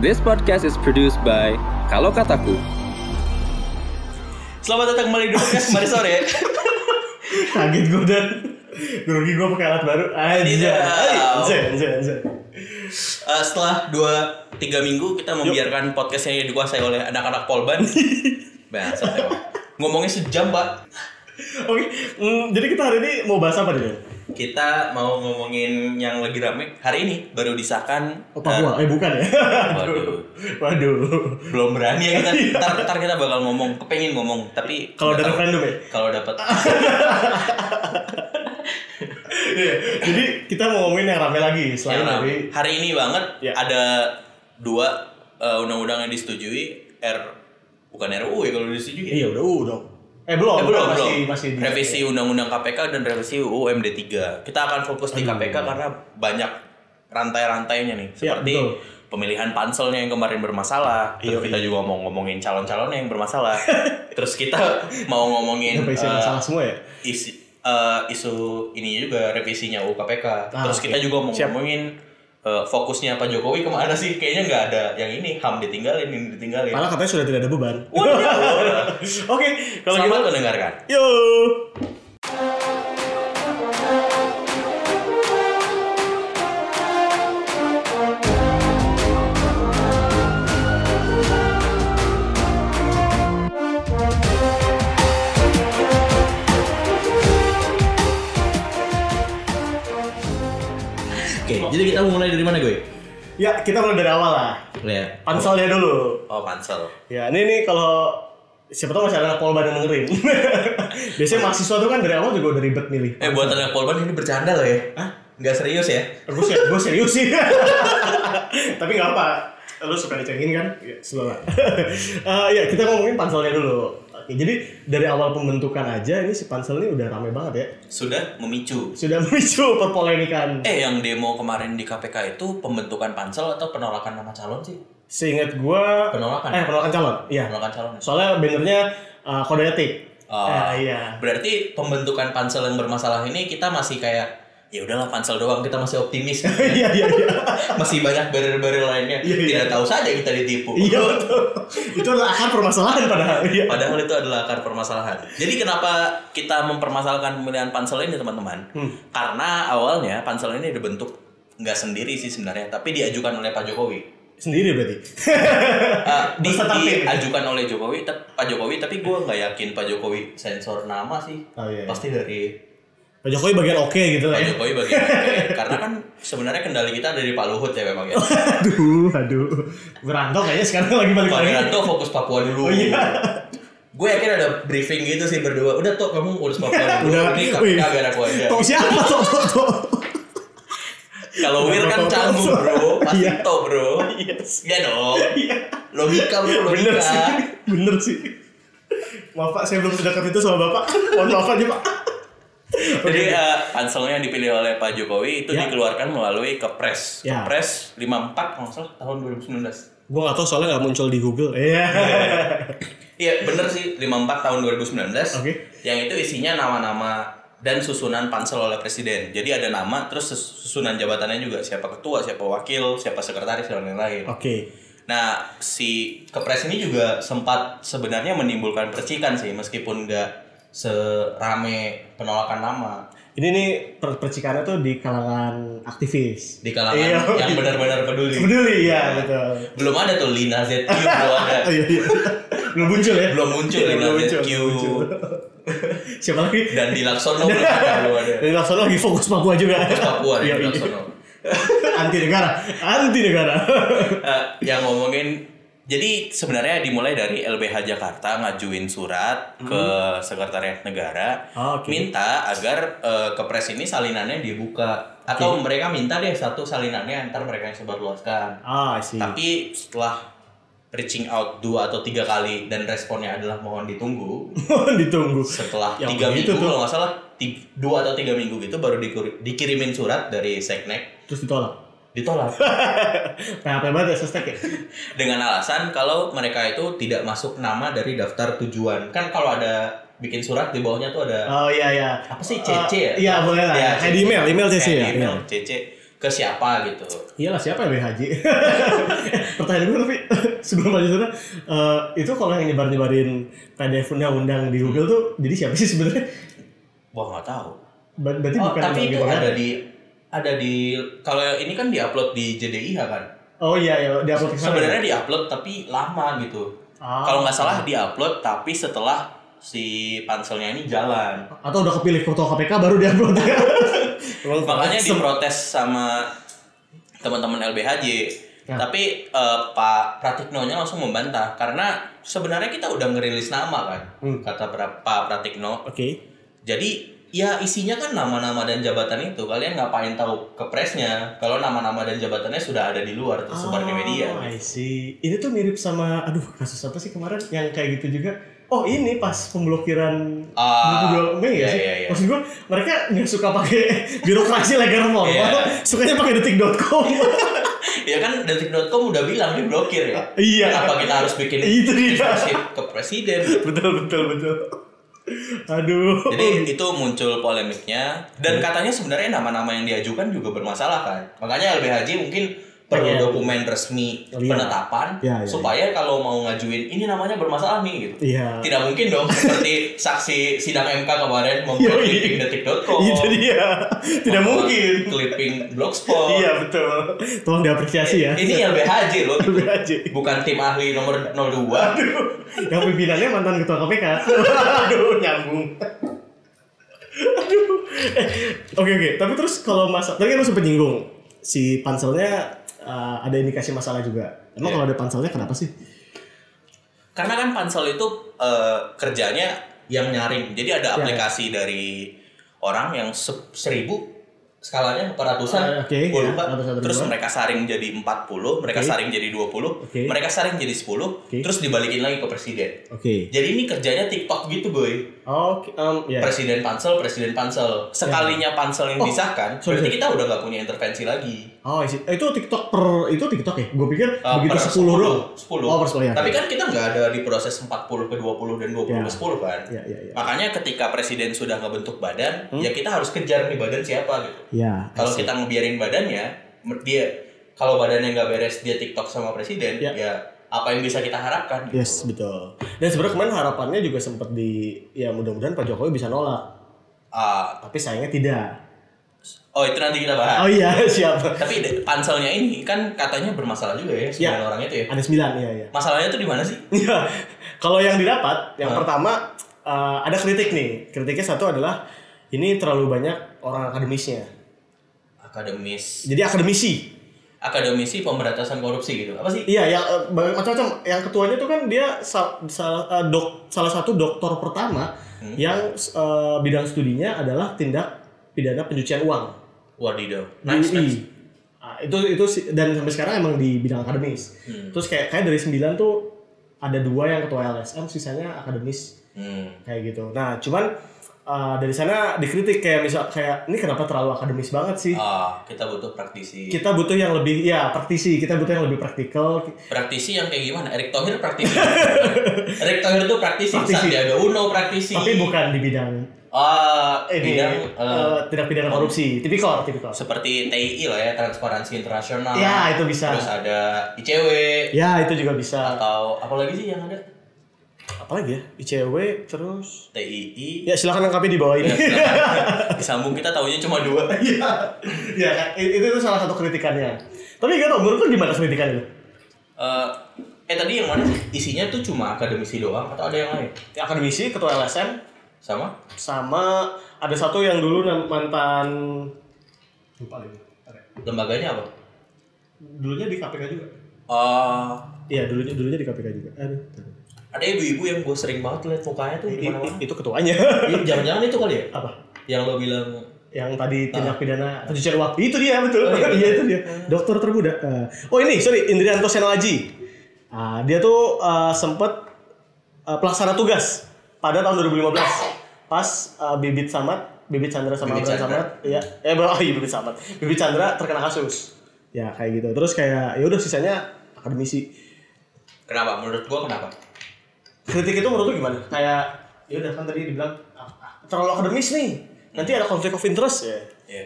This podcast is produced by Kalau Kataku. Selamat datang kembali di podcast Mari Sore. Kaget gue dan grogi gue pakai alat baru. Anjay. Tidak. Anjay, anjay, anjay. Eh, setelah 2-3 minggu kita membiarkan podcast yang dikuasai oleh anak-anak Polban. Bahasa Ngomongnya sejam, Pak. Oke, mm, jadi kita hari ini mau bahas apa nih? Kita mau ngomongin yang lagi rame hari ini baru disahkan Oh, Papua? Eh, bukan ya? Waduh. Waduh. belum berani ya kita ntar, ntar kita bakal ngomong kepengen ngomong tapi Kalau ada tahu. referendum ya? kalau dapat Iya. Jadi kita mau ngomongin yang rame lagi selain yang rame. dari hari ini banget Ya. ada dua eh, undang-undang yang disetujui R bukan RUU ya kalau disetujui ya? Iya, udah uh dong. Eh, belum, Eh, belum, masih belum. masih di- revisi undang-undang KPK dan revisi UU MD 3. Kita akan fokus di Aduh. KPK karena banyak rantai-rantainya nih. Iya, Seperti betul. pemilihan panselnya yang kemarin bermasalah. Terus Iya, kita juga mau ngomongin calon-calonnya yang bermasalah. Terus kita mau ngomongin Apa isi masalah semua ya? isi eh, isu ini juga revisinya UU KPK. Ah, Terus kita juga mau Siap. ngomongin eh, fokusnya Pak Jokowi ke mana sih? Kayaknya nggak ada yang ini HAM ditinggalin, ini ditinggalin. Malah katanya sudah tidak ada beban. Waduh. Oke, kalau gitu Selamat mendengarkan. Yuk. Jadi kita mau mulai dari mana gue? Ya, kita mulai dari awal lah. Lihat. Panselnya dulu. Oh, pansel. Ya, ini nih kalau siapa tahu masih ada anak polban yang dengerin. Biasanya mahasiswa tuh kan dari awal juga udah ribet milih. Eh, buat anak Polban ini bercanda loh ya. Hah? Nggak serius ya? Gue sih, gue serius sih. Tapi nggak apa. Lu suka dicengin kan? Ya, slow lah. Eh, ya, kita ngomongin panselnya dulu. Oke, jadi dari awal pembentukan aja ini si pansel ini udah rame banget ya. Sudah memicu. Sudah memicu perpolemikan. Eh, yang demo kemarin di KPK itu pembentukan pansel atau penolakan nama calon sih? Seingat gua Penolakan. eh penolakan calon. Iya. Penolakan calon. Soalnya bannernya eh, kode etik. Oh. Eh, iya. Berarti pembentukan pansel yang bermasalah ini kita masih kayak ya udahlah pansel doang kita masih optimis Iya, iya, iya. masih banyak barrier-barrier lainnya Iya, iya. tidak tahu saja kita ditipu Iya betul. Itu adalah akar permasalahan padahal. Iya. padahal itu adalah akar permasalahan jadi kenapa kita mempermasalahkan pemilihan pansel ini teman-teman Hmm. karena awalnya pansel ini dibentuk nggak sendiri sih sebenarnya tapi diajukan oleh Pak Jokowi Sendiri berarti. Eh, di, diajukan oleh Jokowi Pak Jokowi tapi gue nggak yakin Pak Jokowi sensor nama sih Oh, iya. pasti dari Pak Jokowi bagian oke gitu lah Pak ya. Jokowi bagian oke. karena kan sebenarnya kendali kita dari Pak Luhut ya memang ya Aduh, aduh. Berantok kayaknya sekarang lagi balik lagi. Wiranto fokus Papua dulu Oh, iya. gue yakin ada briefing gitu sih berdua udah tuh kamu urus Papua dulu Udah. ini biar aku aja Tok siapa tok tok tok. kalau Wir kan Tok, tok, canggung tok. bro pasti Iya. tau bro Yes. ya dong Iya. logika bro Bener logika sih. Bener sih. Maaf Pak, saya belum sedekat itu sama Bapak. Mohon maaf aja Pak. Jadi eh, panselnya yang dipilih oleh Pak Jokowi itu Ya. dikeluarkan melalui Kepres. Ya. Kepres 54 kalau salah tahun 2019. Gue gak tau soalnya gak muncul di Google. Iya. Iya bener sih 54 tahun 2019. Oke. Yang itu isinya nama-nama dan susunan pansel oleh presiden. Jadi ada nama terus sus- susunan jabatannya juga siapa ketua, siapa wakil, siapa sekretaris dan lain-lain. Oke. Nah si kepres ini juga sempat sebenarnya menimbulkan percikan sih meskipun nggak serame penolakan nama Ini nih per percikannya tuh di kalangan aktivis. di kalangan Iya. yang benar-benar peduli. Peduli ya, betul. Belum ada tuh Lina ZQ belum ada. Iya, iya. Belum muncul ya? Belum muncul Lina belum ZQ. muncul. Siapa lagi? Dan di Laksono belum ada, belum ada. Dari Laksono lagi fokus Papua juga. Terus Papua di Iya. Laksono. Anti negara, anti negara. Eh, yang ngomongin jadi sebenarnya dimulai dari LBH Jakarta ngajuin surat ke Sekretariat Negara Oh, oke. minta agar eh, kepres ini salinannya dibuka atau mereka minta deh satu salinannya antar mereka yang sebarluaskan. Ah, sih. Tapi setelah reaching out dua atau tiga kali dan responnya adalah mohon ditunggu Ditunggu. setelah Yang tiga minggu tuh. kalau nggak salah dua atau tiga minggu gitu baru dikirimin surat dari seknek Terus ditolak. Ditolak PHP banget ya sestek ya. dengan alasan kalau mereka itu tidak masuk nama dari daftar tujuan kan kalau ada bikin surat di bawahnya tuh ada Oh iya iya. apa sih CC ya? Iya boleh lah. Ya, di email, email CC ya. email CC ke siapa gitu Iyalah siapa yang BHJ? pertanyaan gue tapi sebelum lanjut sana, eh, itu kalau yang nyebar nyebarin PDF undang-undang di Google tuh jadi siapa sih sebenarnya? Wah nggak tahu. Ber- Berarti Oh, bukan tapi itu ada di ada di kalau ini kan diupload di JDIH kan. Oh iya ya di upload ke sana. Sebenarnya diupload tapi lama gitu. Ah. Kalau nggak salah diupload tapi setelah si panselnya ini jalan. atau udah kepilih ketua KPK baru di upload. Emang Makanya diprotes sama teman-teman LBHJ. Nah. Tapi eh, Pak Pratikno-nya langsung membantah karena sebenarnya kita udah ngerilis nama kan, Hmm. kata Pak Pratikno. Oke. Jadi ya isinya kan nama-nama dan jabatan itu. Kalian ngapain tahu ke presnya kalau nama-nama dan jabatannya sudah ada di luar tersebar di media. Oh, I see. Ini tuh mirip sama aduh kasus apa sih kemarin yang kayak gitu juga. Oh ini pas pemblokiran Ah, 22 Mei ya iya, sih? iya, iya. Maksud gue mereka nggak suka pakai birokrasi legal formal, Iya. sukanya pakai detik.com. Ya kan detik.com udah bilang diblokir ya. Iya. Kenapa kita harus bikin Itu dia. ke presiden? betul betul betul. Aduh. Jadi itu muncul polemiknya dan katanya sebenarnya nama-nama yang diajukan juga bermasalah kan. Makanya LBHJ mungkin perlu Pengen dokumen resmi Lihat. penetapan Ya, ya, supaya kalau mau ngajuin ini namanya bermasalah nih gitu. Iya. Tidak mungkin dong seperti saksi sidang MK kemarin membuat clipping detik.com. Itu dia. Tidak membuat mungkin. Clipping blogspot. Iya betul. Tolong diapresiasi ya. Ini LBHJ loh. gitu. LBHJ. Bukan tim ahli nomor 02. Yang pimpinannya mantan ketua KPK. Aduh, nyambung. Aduh. Eh, Oke oke, tapi terus kalau masa tadi kan lu sempat nyinggung si panselnya eh, ada indikasi masalah juga. Emang Iya. kalau ada panselnya kenapa sih? Karena kan pansel itu eh, kerjanya yang nyaring. Jadi ada Ya. aplikasi dari orang yang se- seribu skalanya berapa ratusan, Ah, gua ya, lupa. Terus mereka saring jadi 40, mereka Oke. saring jadi 20, Oke. mereka saring jadi 10, Oke. terus dibalikin lagi ke presiden. Oke. Jadi ini kerjanya TikTok gitu, boy. Oke, em, ya. Presiden pansel, presiden pansel. Sekalinya pansel yang Oh, disahkan, sorry, berarti sorry. kita udah nggak punya intervensi lagi. Oh, isi. Eh, itu TikTok per itu TikTok ya? Gue pikir Uh, begitu per 10 doang. 10. Oh, per 10 ya. Tapi kan kita nggak ada di proses 40 ke 20 dan 20 Ya. ke 10 kan. Ya, ya, ya. Makanya ketika presiden sudah ngebentuk badan, Hmm? ya kita harus kejar nih badan siapa gitu. Ya. Kalau kita ngebiarin badannya, dia kalau badannya nggak beres dia TikTok sama presiden, Ya. ya, apa yang bisa kita harapkan? gitu. Yes, betul. Dan sebenarnya kemarin harapannya juga sempat di ya mudah-mudahan Pak Jokowi bisa nolak. Ah, Tapi sayangnya tidak. oh itu nanti kita bahas. Oh iya, siap. Tapi panselnya ini kan katanya bermasalah juga ya sembilan Ya. orang itu ya. Ada 9 iya iya. Masalahnya tuh di mana sih? Iya. Kalau yang didapat, yang pertama eh, ada kritik nih. Kritiknya satu adalah ini terlalu banyak orang akademisnya. Akademis, Jadi akademisi. Akademisi pemberantasan korupsi gitu. Apa sih? Iya, yang eh, macam-macam. Yang ketuanya tuh kan dia sal- sal- eh, dok salah satu doktor pertama Hmm. yang eh, bidang studinya adalah tindak pidana pencucian uang. Wadidaw. Nice, UI. nice. Ah, itu itu dan sampai sekarang emang di bidang akademis. Hmm. Terus kayak kayak dari 9 tuh ada dua yang ketua LSM, sisanya akademis Hmm. kayak gitu. Nah, cuman uh, dari sana dikritik kayak misal kayak ini kenapa terlalu akademis banget sih? Ah, kita butuh praktisi. Kita butuh yang lebih ya praktisi, kita butuh yang lebih praktikal. Praktisi yang kayak gimana? Erick Thohir praktisi. Erick Thohir itu praktisi. Praktisi. Sandiaga Uno praktisi. Tapi bukan di bidang Ah, ini bidang eh, uh, tindak pidana korupsi, tipikor, tipikor. seperti TII lah ya, Transparansi Internasional. Ya, itu bisa. Terus ada ICW Ya, itu juga bisa. atau apa lagi sih yang ada? Apalagi ya? ICW terus TII. Ya silakan lengkapi di bawah ini. Ya. Disambung kita taunya cuma dua. Iya, iya kan? itu itu salah satu kritikannya. Tapi gak tau, menurut lu gimana kritikan itu? Eh, eh tadi yang mana sih? Isinya tuh cuma akademisi doang atau ada yang lain? Ya, akademisi, ketua LSM, Sama? sama ada satu yang dulu mantan lupa lagi. Lembaganya apa? Dulunya di KPK juga. Oh, Iya, dulunya dulunya di KPK juga. Aduh. Ada ibu-ibu yang gue sering banget liat mukanya tuh di mana-mana. itu ketuanya. Iya, Jangan-jangan itu kali ya? Apa? Yang lo bilang Yang tadi tindak pidana pencucian uang. Itu dia betul. Oh, iya. iya itu dia. Dokter termuda. Eh, oh ini sorry Indrianto Senalaji. Ah, dia tuh eh, sempet eh, pelaksana tugas pada tahun 2015 pas eh, Bibit Samad, Bibit Chandra sama Bibit Chandra. Samad, iya, eh oh iya Bibit Samad, Bibit Chandra terkena kasus. Ya kayak gitu. Terus kayak ya udah sisanya akademisi. kenapa? Menurut gue kenapa? Kritik itu menurut lu gimana? Kayak ya udah kan tadi dibilang ah, ah, terlalu akademis nih. Nanti ada konflik of interest ya. Iya.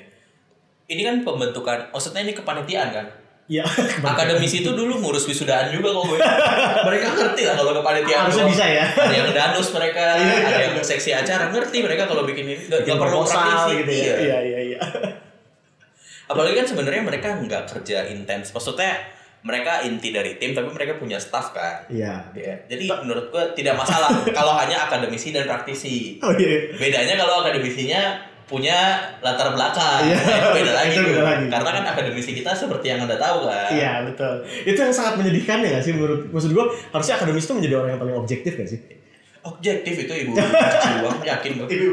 Ini kan pembentukan, maksudnya ini kepanitiaan kan? Iya. Akademisi itu dulu ngurus wisudaan juga kok gue. mereka ngerti lah kalau kepanitiaan. Harusnya bisa ya. Ada yang danus mereka, Iya, iya, ada yang seksi acara ngerti mereka kalau bikin ini. Gak, Bikin gak perlu praktisi. gitu ya. Iya. Iya, iya, iya. Apalagi kan sebenarnya mereka nggak kerja intens. Maksudnya mereka inti dari tim tapi mereka punya staff kan. Iya. Ya, jadi menurut gue tidak masalah kalau hanya akademisi dan praktisi. Oh iya. Bedanya kalau akademisinya punya latar belakang, Iya. itu beda lagi. Itu beda tuh. lagi. Karena kan akademisi kita seperti yang anda tahu kan. Iya betul. Itu yang sangat menyedihkan ya sih menurut maksud gua harusnya akademis itu menjadi orang yang paling objektif gak sih? Objektif itu ibu cuci uang, yakin gue. Iya.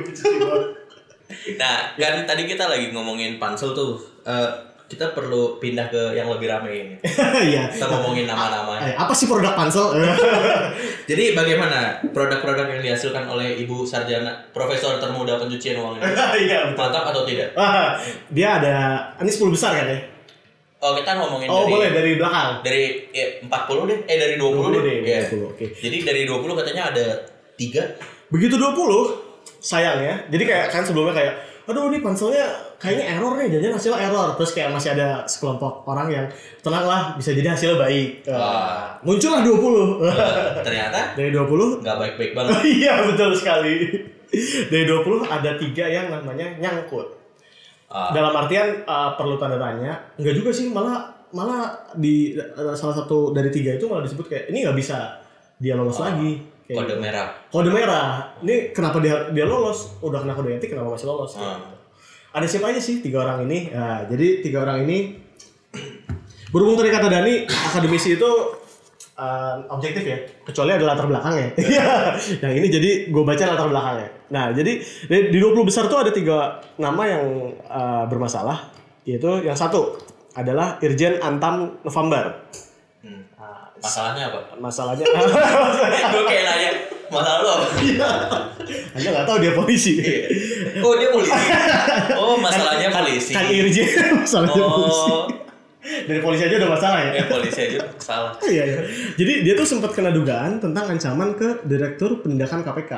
Nah, kan tadi kita lagi ngomongin pansel tuh. Eh, kita perlu pindah ke yang lebih rame ini. Iya. Kita ngomongin nama-nama. Eh, apa sih produk pansel? Jadi bagaimana produk-produk yang dihasilkan oleh Ibu Sarjana Profesor termuda pencucian uang ini? Iya. Mantap atau tidak? Ah, dia ada ini 10 besar kan ya? Oh, kita ngomongin Oh, dari boleh dari belakang. dari ya, 40 deh. Eh dari 20, 20 deh. deh, Iya. 20, oke. Jadi dari 20 katanya ada 3. Begitu 20 sayangnya. Jadi kayak kan sebelumnya kayak aduh ini panselnya kayaknya error nih jadinya hasilnya error. Terus kayak masih ada sekelompok orang yang tenang lah bisa jadi hasilnya baik. Eh, Wah. muncullah 20 ternyata dari 20 nggak baik-baik banget. iya betul sekali. Dari 20 ada tiga yang namanya nyangkut. Ah, dalam artian uh, perlu tanda tanya enggak juga sih malah malah di uh, salah satu dari tiga itu malah disebut kayak ini nggak bisa dia lolos Oh, lagi Kayak kode gitu. merah. kode merah ini kenapa dia dia lolos udah kena kode etik kenapa masih lolos Ah. gitu. ada siapa aja sih tiga orang ini nah, jadi tiga orang ini berhubung tadi kata Dani akademisi itu uh, objektif ya kecuali ada latar belakangnya Iya. yang ini jadi gue baca latar belakangnya nah jadi di di 20 besar tuh ada tiga nama yang uh, bermasalah yaitu yang satu adalah Irjen Antam November Hmm. Nah, Masalahnya apa? masalahnya Gue kayak nanya, masalah lu apa? anda nggak tahu dia polisi Oh dia polisi. Oh masalahnya polisi. kan Irjen masalahnya polisi Oh, dari polisi aja udah masalah ya ya polisi aja salah. Iya, iya. Jadi dia tuh sempat kena dugaan tentang ancaman ke Direktur Penindakan KPK.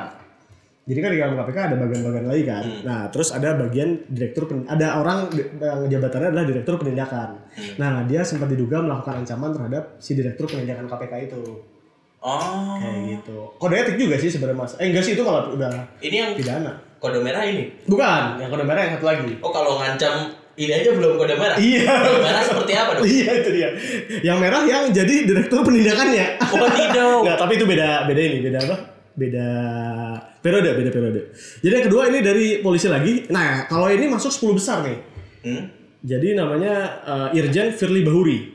Jadi kan di dalam KPK ada bagian-bagian lagi kan. Hmm. Nah, terus ada bagian direktur pen- ada orang yang jabatannya adalah direktur penindakan. Hmm. Nah, dia sempat diduga melakukan ancaman terhadap si direktur penindakan KPK itu. Oh, Kayak gitu. Kode etik juga sih sebenarnya Mas. Eh enggak sih itu malah udah ini yang pidana. kode merah ini. Bukan, yang kode merah yang satu lagi. Oh kalau ngancam ini aja belum kode merah. Iya. Kode merah seperti apa dong? Iya itu dia. Yang merah yang jadi direktur penindakannya. Oh tidak. Nggak, tapi itu beda beda ini, beda apa? Beda periode, beda periode. Jadi yang kedua ini dari polisi lagi. Nah, kalau ini masuk 10 besar nih. Hmm? Jadi namanya eh, Irjen Firly Bahuri.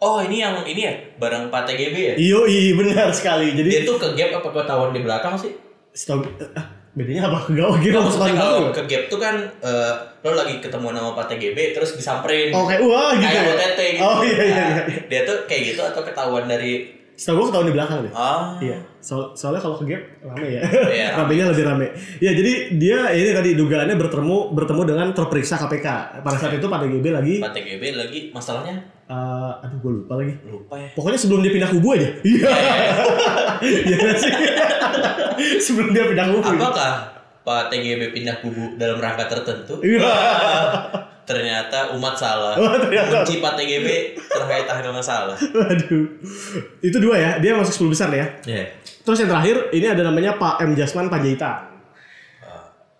Oh ini yang ini ya barang Pak TGB ya? Iyo, iya benar sekali. Jadi Dia tuh ke gap apa ketahuan di belakang sih? setahu ah, bedanya apa kegawah gitu Nggak, masuk maksudnya kalau ke gap tuh kan eh, lo lagi ketemu nama Pak TGB terus disamperin. Oh, kayak wah gitu. kayak ya? OTT gitu. Oh iya iya Nah, iya. Dia tuh kayak gitu atau ketahuan dari Setahu gua ketahuan di belakang deh. ah Iya, so- soalnya kalau ke gap rame ya. Iya, rame. Ramenya lebih rame. Ya, jadi dia ini tadi dugaannya bertemu bertemu dengan terperiksa KPK. Pada saat itu Pak DGB lagi Pak TGB lagi masalahnya eh, aduh gue lupa lagi. lupa ya. Pokoknya sebelum dia pindah kubu aja. Iya. Iya sih. sebelum dia pindah kubu. Apakah Pak TGB pindah kubu dalam rangka tertentu? Iya. Ternyata umat salah. Oh, ternyata. Benci Pak TGB terkait hal masalah. Waduh. Itu dua ya. Dia masuk 10 besar ya. Iya. Terus yang terakhir ini ada namanya Pak M Jasman Panjaitan.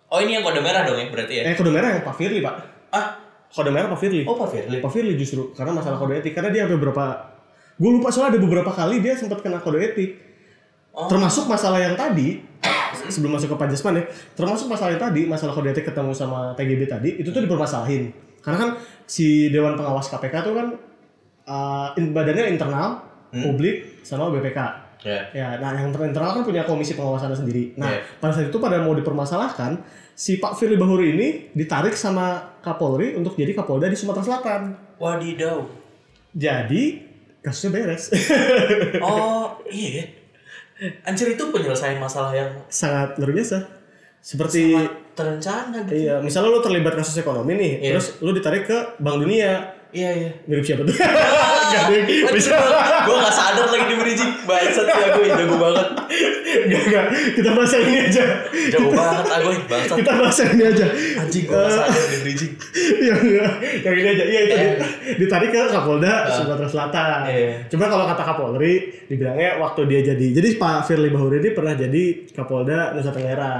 Oh ini yang kode merah dong ya berarti ya? Eh kode merah yang Pak Firly, Pak. Ah, Kode merah Pak Firly. oh Pak Firly. Pak Firly justru karena masalah kode etik karena dia sampai beberapa gue lupa soalnya ada beberapa kali dia sempat kena kode etik Oh. termasuk masalah yang tadi sebelum masuk ke Pajasman ya termasuk masalah yang tadi masalah kode etik ketemu sama TGB tadi itu tuh dipermasalahin karena kan si Dewan Pengawas KPK tuh kan uh, badannya internal publik sama BPK Ya. Ya, nah yang internal kan punya komisi pengawasannya sendiri. Nah, Iya. pada saat itu pada mau dipermasalahkan, si Pak Firly Bahuri ini ditarik sama Kapolri untuk jadi Kapolda di Sumatera Selatan. Wadidaw. Jadi kasusnya beres. Oh iya. Anjir itu penyelesaian masalah yang Sangat luar biasa. Seperti sangat terencana gitu. iya, misalnya lu terlibat kasus ekonomi nih, Iya. terus lu ditarik ke Bank Dunia. Iya iya. Mirip siapa tuh? Bisa. Gue gak sadar lagi di bridging. Bangsat ya gue jago banget. Enggak, enggak. Kita bahas yang ini aja. Jago banget Agoy, bangsat. Kita bahas yang ini aja. Anjing gue nggak sadar di bridging. yang, yang ini aja. Iya itu di- ditarik ke Kapolda Sumatera Selatan. Iya. Cuma kalau kata Kapolri dibilangnya waktu dia jadi jadi Pak Firly Bahuri ini pernah jadi Kapolda Nusa Tenggara.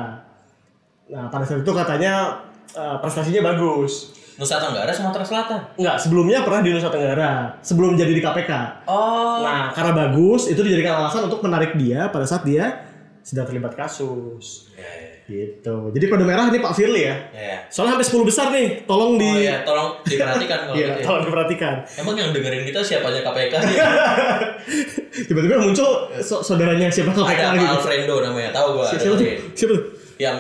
Nah pada saat itu katanya eh, prestasinya bagus. Nusa Tenggara, Sumatera Selatan. Enggak, sebelumnya pernah di Nusa Tenggara sebelum jadi di KPK. Oh. Nah, karena bagus itu dijadikan alasan untuk menarik dia pada saat dia sedang terlibat kasus. Ya, ya. Gitu. Jadi kode merah ini Pak Firly ya. Ya. Soalnya sampai 10 besar nih. Tolong di Oh iya, tolong diperhatikan kalau Iya, gitu ya. tolong diperhatikan. Emang yang dengerin kita siapanya KPK ya? Tiba-tiba muncul so- saudaranya siapa KPK Ada gitu. Alfredo namanya, tahu gua. Si- Siapa tuh? Siapa tuh? Yang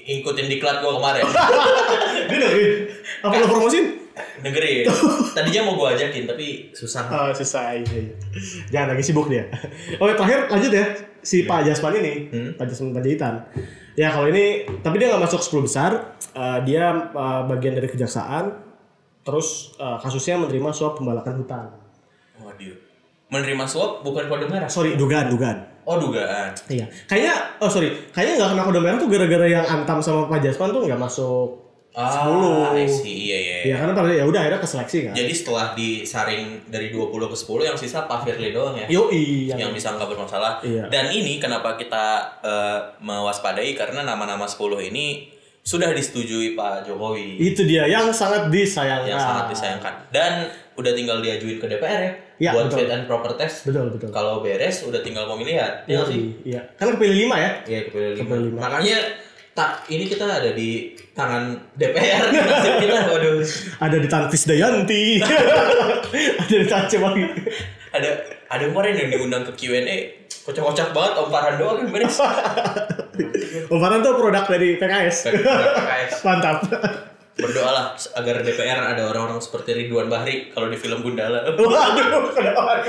ngikutin diklat gua kemarin. Dia dengerin. Apa lo promosiin? Dengerin. Tadinya mau gua ajakin tapi susah. Oh, susah iya, iya. Jangan lagi sibuk dia. Oke, terakhir lanjut ya. Si Pak Jasman ini, Hmm. Pak Jasman Panjaitan. Ya kalau ini, tapi dia nggak masuk 10 besar. Eh, dia eh, bagian dari kejaksaan. Terus eh, kasusnya menerima suap pembalakan hutan. Waduh. Menerima suap bukan kode merah. Sorry, dugaan, dugaan. Oh dugaan. Iya. Kayaknya, oh sorry, kayaknya nggak kena kode merah tuh gara-gara yang antam sama Pak Jasman tuh nggak masuk Ah, 10. I see. Iya, iya. Iya karena pada ya udah akhirnya keseleksi kan. Jadi setelah disaring dari 20 ke 10 yang sisa Pak Firly doang ya. Yo iya. yang bisa nggak bermasalah. Iya. Dan ini kenapa kita eh, mewaspadai karena nama-nama 10 ini sudah disetujui Pak Jokowi Itu dia yang sangat disayangkan. yang sangat disayangkan dan udah tinggal diajuin ke DPR ya, Iya, buat betul. fit and proper test. Betul betul. Kalau beres udah tinggal pemilihan. Iya Iya? Iya. Kan kepilih lima ya. Iya kepilih lima. Kepilih lima. Makanya tak ini kita ada di tangan DPR kita waduh Ada di tangan Krisdayanti. ada di tangan Cemang. ada ada kemarin yang diundang ke Q&A kocak-kocak banget Om Farhan doang yang beres Oh, Farhan tuh produk dari PKS. PKS Mantap. berdoalah agar DPR ada orang-orang seperti Ridwan Bahri kalau di film Gundala Waduh, kenapa?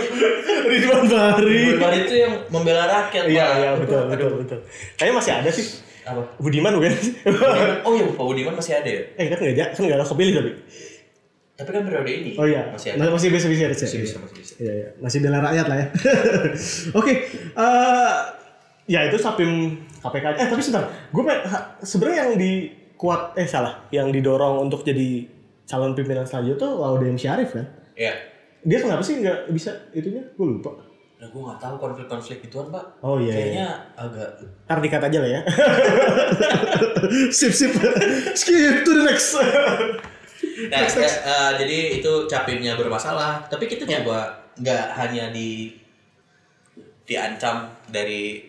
Ridwan Bahri. Ridwan Bahri itu yang membela rakyat Iya, iya, betul, betul, betul. Kayaknya masih ada sih. Apa Budiman bukan? Budiman- oh iya Pak Budiman masih ada ya eh, kan nggak kan nggak ada kepilih tapi. tapi kan periode ini Oh iya, masih ada masih bisa bisa ada. masih bisa masih bisa Iya, iya. Masih bela rakyat lah ya. Oke, eh, ya itu sapim KPK. Eh tapi sebentar, gue sebenarnya yang di kuat eh salah, yang didorong untuk jadi calon pimpinan selanjutnya tuh Laudem Syarif kan? Iya Dia kenapa sih nggak bisa itunya? Gue lupa. Nah, gue nggak tahu konflik-konflik gituan pak. Oh iya. Kayaknya agak. Ntar dikat aja lah ya. sip sip. Skip to the next. Nah, ya, eh, jadi itu capimnya bermasalah. Tapi kita Ya. coba nggak hanya di diancam dari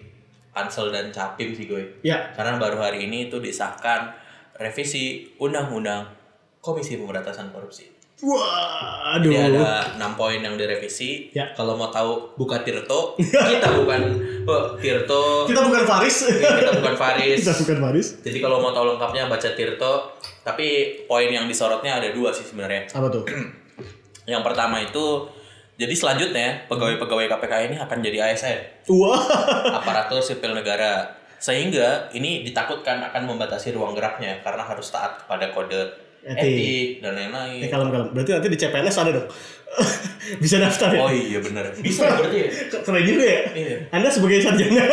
Pansel dan Capim sih gue. ya. Karena baru hari ini itu disahkan revisi Undang-Undang Komisi Pemberantasan Korupsi. Wah, Jadi ada 6 poin yang direvisi. Ya. Kalau mau tahu buka Tirto, kita bukan oh, Tirto, Kita bukan Faris. kita bukan Faris. Kita bukan Faris. Jadi kalau mau tahu lengkapnya baca Tirto. Tapi poin yang disorotnya ada dua sih sebenarnya. Apa tuh? Yang pertama itu jadi selanjutnya pegawai-pegawai KPK ini akan jadi ASN, Wah. aparatur sipil negara. Sehingga ini ditakutkan akan membatasi ruang geraknya karena harus taat kepada kode Etik. etik, dan Eh lain-lain. kalem kalem. Berarti nanti di CPNS ada dong. Bisa daftar ya? Oh iya benar. Bisa berarti ya. Keren juga ya. Iya. Anda sebagai sarjana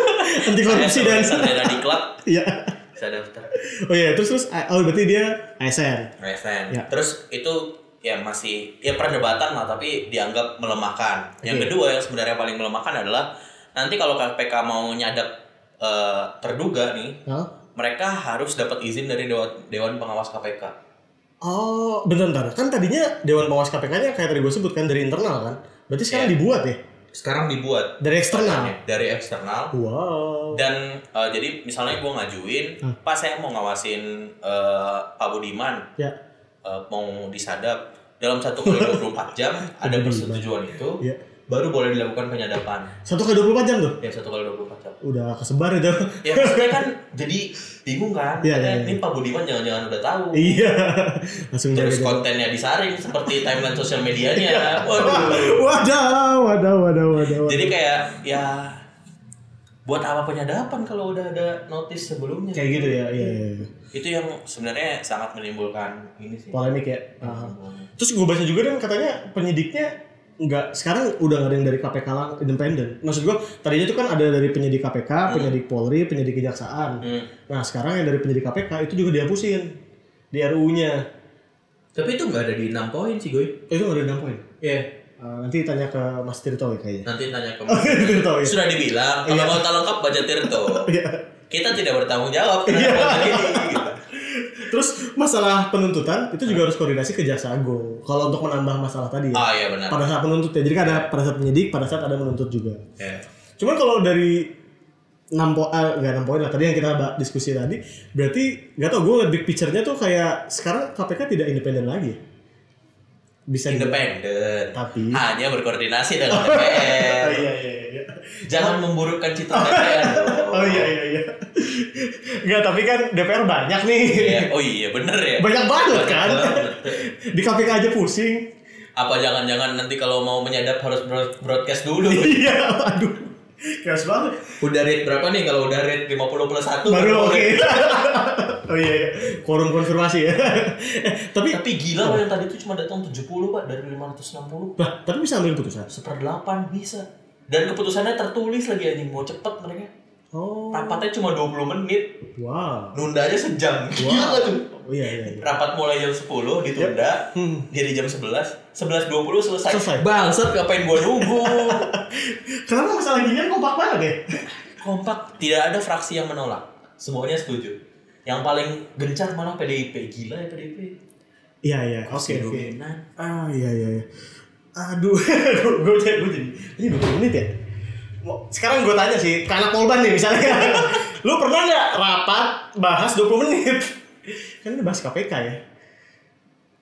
anti korupsi dan sarjana di klub Iya. bisa daftar. Oh iya, terus terus oh berarti dia ASN. ASN. Ya. Terus itu ya masih ya perdebatan lah tapi dianggap melemahkan. Yang Oke. kedua yang sebenarnya paling melemahkan adalah nanti kalau KPK mau nyadap eh, terduga nih, Hah? Mereka harus dapat izin dari dewan, dewan pengawas KPK. Oh, bentar, bentar. Kan tadinya Dewan Pengawas KPK-nya kayak tadi gue sebut kan dari internal kan. Berarti sekarang Iya. dibuat ya? Sekarang dibuat Dari eksternal. dari eksternal Wow. dan eh, jadi misalnya gue ngajuin, Hmm. pas saya mau ngawasin eh, Pak Budiman Ya. eh, mau disadap dalam satu kali 24 jam ada persetujuan itu Iya. Baru boleh dilakukan penyadapan Satu kali 24 jam tuh. ya satu kali 24 jam Udah kesebar itu. ya maksudnya kan jadi bingung kan Iya, iya, iya. ini Pak Budiman jangan-jangan udah tahu iya. Langsung terus jaga-jaga. kontennya disaring seperti timeline sosial medianya waduh Wadah, wadah, wadah, wadah. jadi kayak ya buat apa penyadapan kalau udah ada notice sebelumnya kayak gitu ya, iya, iya. iya. itu yang sebenarnya sangat menimbulkan ini sih Polemik ya. Ah. Terus gue baca juga kan katanya penyidiknya nggak sekarang udah nggak ada yang dari KPK lang independen. Maksud gua tadinya itu kan ada dari penyidik KPK, penyidik Polri, penyidik Kejaksaan. Hmm. Nah sekarang yang dari penyidik KPK itu juga dihapusin di RUU-nya. Tapi itu nggak ada di 6 poin sih. Eh, itu nggak ada yang poin. Iya. Uh, nanti tanya ke Mas Tirto ya kayaknya. Nanti tanya ke Tirto ya. Sudah dibilang kalau mau tahu lengkap baca Tirto. Iya. Kita tidak bertanggung jawab gitu. Terus masalah penuntutan itu juga harus koordinasi ke Jaksa Agung. Kalau untuk menambah masalah tadi ya. Ah iya benar. Pada saat penuntut ya. Jadi kan ada pada saat penyidik, pada saat ada menuntut juga. Ya. Cuman kalau dari 6 poin, eh, enggak 6 poin lah tadi yang kita diskusi tadi, berarti nggak tau gue big picture-nya tuh kayak sekarang KPK tidak independen lagi. Bisa di- Independen. Tapi- hanya berkoordinasi dengan Oh DPR. iya iya iya. Jangan memburukkan citra DPR. dong. Oh iya iya iya. Enggak, tapi kan DPR banyak nih. Iya. Oh iya bener ya. Banyak banget kan. banget. Di KPK aja pusing. Apa jangan-jangan nanti kalau mau menyadap harus broad- broadcast dulu? Iya, aduh. Keras banget. Udah rate berapa nih kalau udah rate 50 plus 1 Baru oke. Oh iya, iya. Quorum konfirmasi ya. tapi Tapi gila loh yang tadi itu cuma datang 70 pak dari 560 Lah, tapi bisa ambil keputusan. Seperdelapan bisa Dan keputusannya tertulis lagi anjing Mau cepet mereka Oh. Rapatnya cuma 20 menit Wow. Nunda aja sejam Gila Wow. nggak tuh Oh iya iya. iya. Rapat mulai jam 10 ditunda Hmm. Jadi jam 11 11.20 selesai Selesai. Bangsat ngapain gua nunggu Kenapa masalah ginian kompak banget ya? Kompak Tidak ada fraksi yang menolak Semuanya setuju Yang paling gencar malah PDIP Gila ya PDIP Iya iya. Oke oke. Ah iya iya. iya. Aduh, gue jadi gue jadi ini 20 menit ya. Sekarang gue tanya sih, ke anak Polban nih misalnya. Lu pernah nggak rapat bahas 20 menit? Kan ini bahas KPK ya.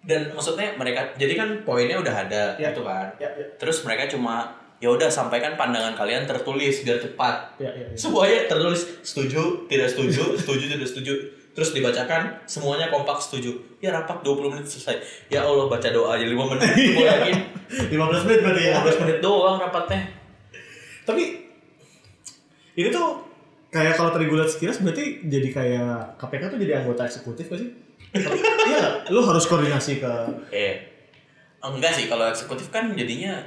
dan maksudnya mereka jadi kan poinnya udah ada Ya. gitu kan Ya, ya. terus mereka cuma ya udah sampaikan pandangan kalian tertulis biar cepat Ya, ya, ya. semuanya tertulis setuju tidak setuju setuju tidak setuju terus dibacakan semuanya kompak setuju ya rapat 20 menit selesai ya Allah baca doa aja 5 menit gue yakin 15 menit berarti ya. 15 menit doang rapatnya Tapi ini tuh kayak kalau tadi gue liat sekilas berarti jadi kayak KPK tuh jadi anggota eksekutif gak sih? iya? Lu harus koordinasi ke eh enggak sih kalau eksekutif kan jadinya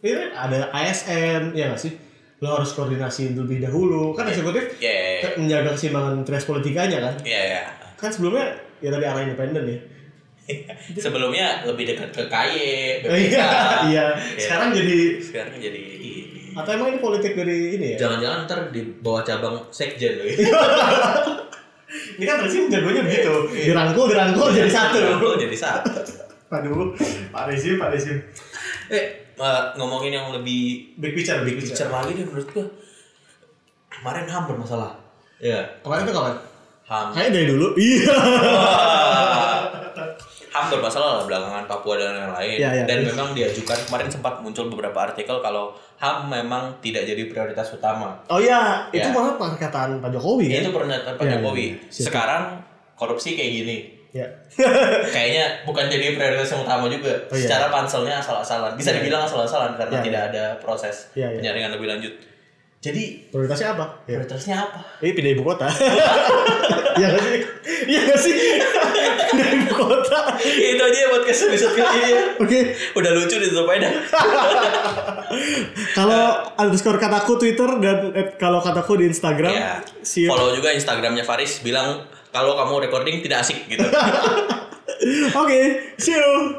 ini ada ASN ya nggak sih? Lu harus koordinasi lebih dahulu kan eksekutif ya ke- menjaga keseimbangan trias politikanya kan? ya ya Kan sebelumnya ya tadi arah independen ya. sebelumnya lebih dekat ke KY Oh, iya, BPK iya. Sekarang jadi sekarang jadi ini atau emang ini politik dari ini ya? Jangan-jangan ntar di bawah cabang sekjen loh. Ini kan rezim jagonya begitu. Dirangkul, dirangkul jadi satu. Rangkul jadi satu Aduh, Pak Rezim, Pak Rezim. Eh, eh, ngomongin yang lebih Big picture, big picture. picture lagi deh menurut gua. Kemarin HAM bermasalah. Iya. Kemarin itu kapan? HAM. Kayaknya dari dulu. Iya. HAM bermasalah lah belakangan Papua dan lain-lain. Iya, iya. dan memang diajukan kemarin sempat muncul beberapa artikel kalau HAM memang tidak jadi prioritas utama. Oh iya, itu Ya. malah perkataan Pak Jokowi kan? Itu pernyataan Pak Iya, Jokowi. iya. Siap. Sekarang korupsi kayak gini. Ya. Kayaknya bukan jadi prioritas yang utama juga. Oh, iya. Secara panselnya asal-asalan. Bisa Iya, dibilang asal-asalan karena Iya, tidak iya. ada proses Iya, iya. penyaringan lebih lanjut. Jadi Prioritasnya apa? Ya. prioritasnya apa? Ini pindah ibu kota. Iya gak sih? Iya gak sih? pindah ibu kota. itu aja ya podcast episode kali ini ya. Oke, Udah lucu ditutup aja kalau underscore kataku Twitter dan kalau kataku di Instagram. ya. See you. Follow juga Instagramnya Faris bilang kalau kamu recording tidak asik gitu. Oke, see you.